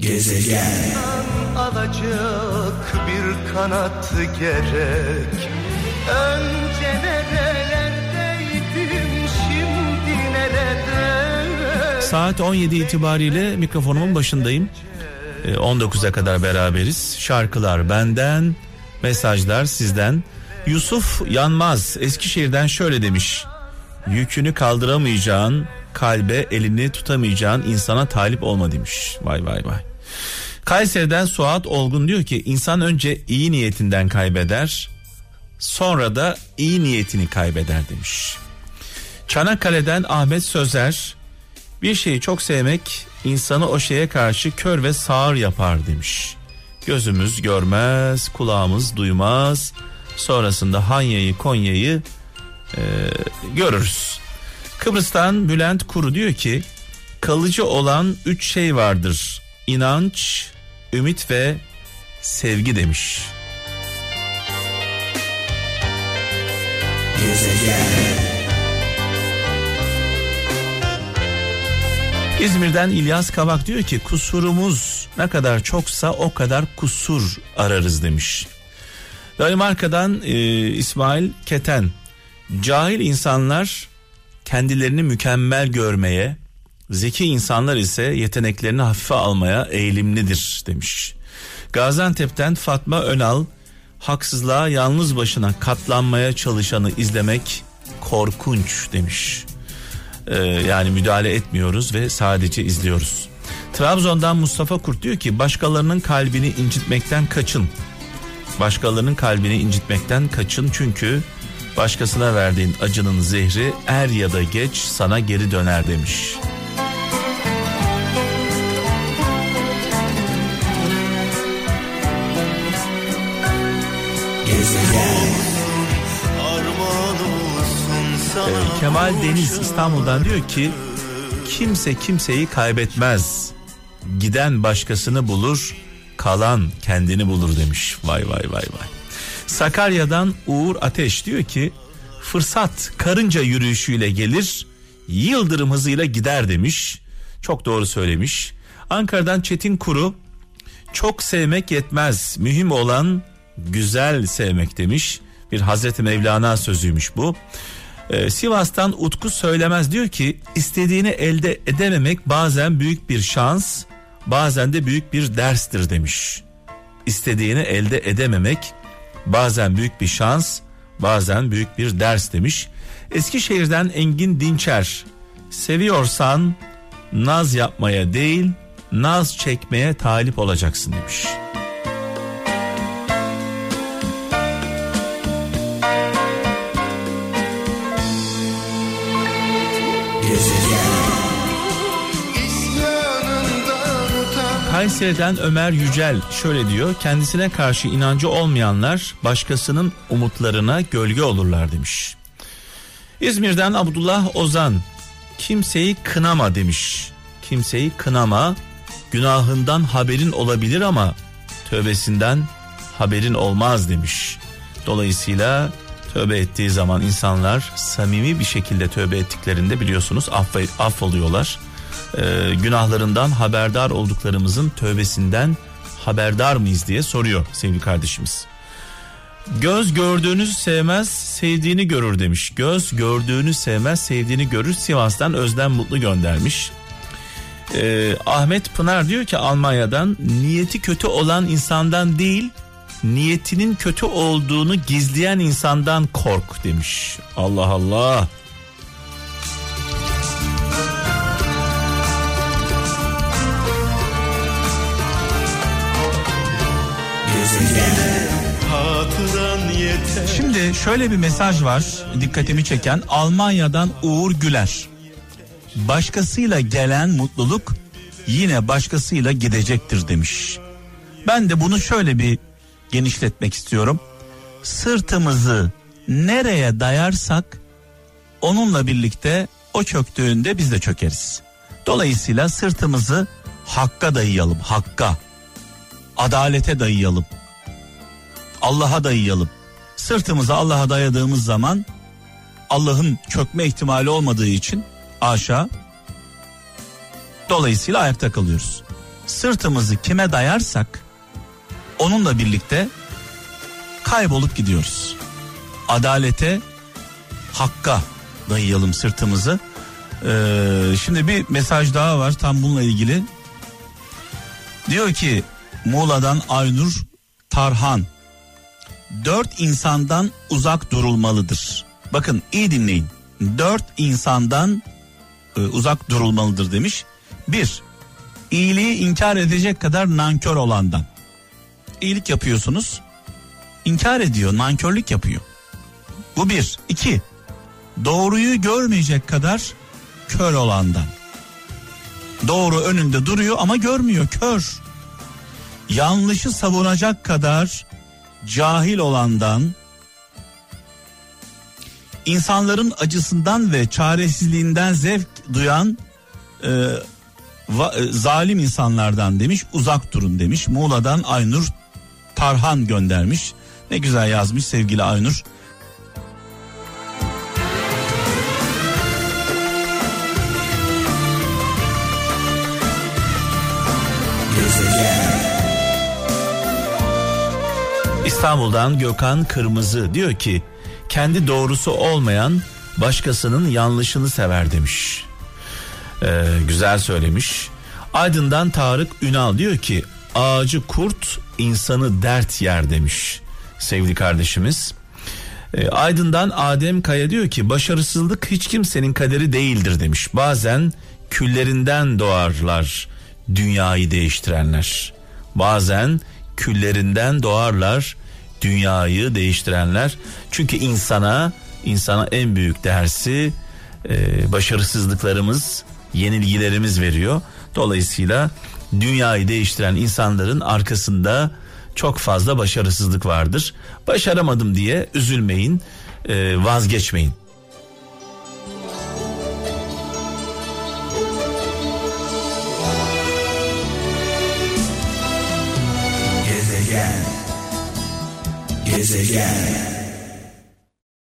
Gezegen. Alacak bir kanat gerek. Önce nerelerdeydim şimdi nerede? Saat 17 itibariyle mikrofonumun başındayım. 19'a ee, kadar beraberiz. Şarkılar benden mesajlar sizden. Yusuf Yanmaz Eskişehir'den şöyle demiş. Yükünü kaldıramayacağın kalbe elini tutamayacağın insana talip olma demiş. Vay vay vay. Kayseri'den Suat Olgun diyor ki insan önce iyi niyetinden kaybeder sonra da iyi niyetini kaybeder demiş. Çanakkale'den Ahmet Sözer bir şeyi çok sevmek insanı o şeye karşı kör ve sağır yapar demiş. Gözümüz görmez, kulağımız duymaz. Sonrasında Hanya'yı, Konya'yı e, görürüz. Kıbrıs'tan Bülent Kuru diyor ki kalıcı olan üç şey vardır. İnanç, ümit ve sevgi demiş. İzmir'den İlyas Kabak diyor ki kusurumuz ne kadar çoksa o kadar kusur ararız demiş. Danimarka'dan e, İsmail Keten cahil insanlar kendilerini mükemmel görmeye, zeki insanlar ise yeteneklerini hafife almaya eğilimlidir demiş. Gaziantep'ten Fatma Önal haksızlığa yalnız başına katlanmaya çalışanı izlemek korkunç demiş. Ee, yani müdahale etmiyoruz ve sadece izliyoruz. Trabzon'dan Mustafa Kurt diyor ki başkalarının kalbini incitmekten kaçın. Başkalarının kalbini incitmekten kaçın çünkü Başkasına verdiğin acının zehri er ya da geç sana geri döner demiş. Ee, Kemal Deniz İstanbul'dan diyor ki kimse kimseyi kaybetmez. Giden başkasını bulur, kalan kendini bulur demiş. Vay vay vay vay. Sakarya'dan Uğur Ateş diyor ki fırsat karınca yürüyüşüyle gelir yıldırım hızıyla gider demiş. Çok doğru söylemiş. Ankara'dan Çetin Kuru çok sevmek yetmez mühim olan güzel sevmek demiş. Bir Hazreti Mevlana sözüymüş bu. Ee, Sivas'tan Utku söylemez diyor ki istediğini elde edememek bazen büyük bir şans bazen de büyük bir derstir demiş. İstediğini elde edememek bazen büyük bir şans, bazen büyük bir ders demiş. Eskişehir'den Engin Dinçer, seviyorsan naz yapmaya değil, naz çekmeye talip olacaksın demiş. Kayseri'den Ömer Yücel şöyle diyor. Kendisine karşı inancı olmayanlar başkasının umutlarına gölge olurlar demiş. İzmir'den Abdullah Ozan kimseyi kınama demiş. Kimseyi kınama günahından haberin olabilir ama tövbesinden haberin olmaz demiş. Dolayısıyla tövbe ettiği zaman insanlar samimi bir şekilde tövbe ettiklerinde biliyorsunuz aff, affoluyorlar e, günahlarından haberdar olduklarımızın tövbesinden haberdar mıyız diye soruyor sevgili kardeşimiz. Göz gördüğünüzü sevmez, sevdiğini görür demiş. Göz gördüğünü sevmez, sevdiğini görür. Sivas'tan Özlem Mutlu göndermiş. Ee, Ahmet Pınar diyor ki Almanya'dan niyeti kötü olan insandan değil, niyetinin kötü olduğunu gizleyen insandan kork demiş. Allah Allah. Şimdi şöyle bir mesaj var dikkatimi çeken Almanya'dan Uğur Güler. Başkasıyla gelen mutluluk yine başkasıyla gidecektir demiş. Ben de bunu şöyle bir genişletmek istiyorum. Sırtımızı nereye dayarsak onunla birlikte o çöktüğünde biz de çökeriz. Dolayısıyla sırtımızı hakka dayayalım, hakka. Adalete dayayalım. Allah'a dayayalım. Sırtımızı Allah'a dayadığımız zaman Allah'ın çökme ihtimali olmadığı için aşağı dolayısıyla ayakta kalıyoruz. sırtımızı kime dayarsak onunla birlikte kaybolup gidiyoruz. Adalete, hakka dayayalım sırtımızı. Ee, şimdi bir mesaj daha var tam bununla ilgili. Diyor ki Muğla'dan Aynur Tarhan. Dört insandan uzak durulmalıdır. Bakın iyi dinleyin. Dört insandan e, uzak durulmalıdır demiş. Bir, iyiliği inkar edecek kadar nankör olandan. İyilik yapıyorsunuz, inkar ediyor, nankörlük yapıyor. Bu bir. iki, doğruyu görmeyecek kadar kör olandan. Doğru önünde duruyor ama görmüyor, kör. Yanlışı savunacak kadar cahil olandan, insanların acısından ve çaresizliğinden zevk duyan e, va, e, zalim insanlardan demiş uzak durun demiş. Muğla'dan Aynur Tarhan göndermiş. Ne güzel yazmış sevgili Aynur. İstanbul'dan Gökhan Kırmızı diyor ki kendi doğrusu olmayan başkasının yanlışını sever demiş. Ee, güzel söylemiş. Aydın'dan Tarık Ünal diyor ki ağacı kurt insanı dert yer demiş sevgili kardeşimiz. Ee, Aydın'dan Adem Kaya diyor ki başarısızlık hiç kimsenin kaderi değildir demiş. Bazen küllerinden doğarlar dünyayı değiştirenler. Bazen küllerinden doğarlar dünyayı değiştirenler. Çünkü insana insana en büyük dersi e, başarısızlıklarımız, yenilgilerimiz veriyor. Dolayısıyla dünyayı değiştiren insanların arkasında çok fazla başarısızlık vardır. Başaramadım diye üzülmeyin, e, vazgeçmeyin. Gezegen. Gezegen.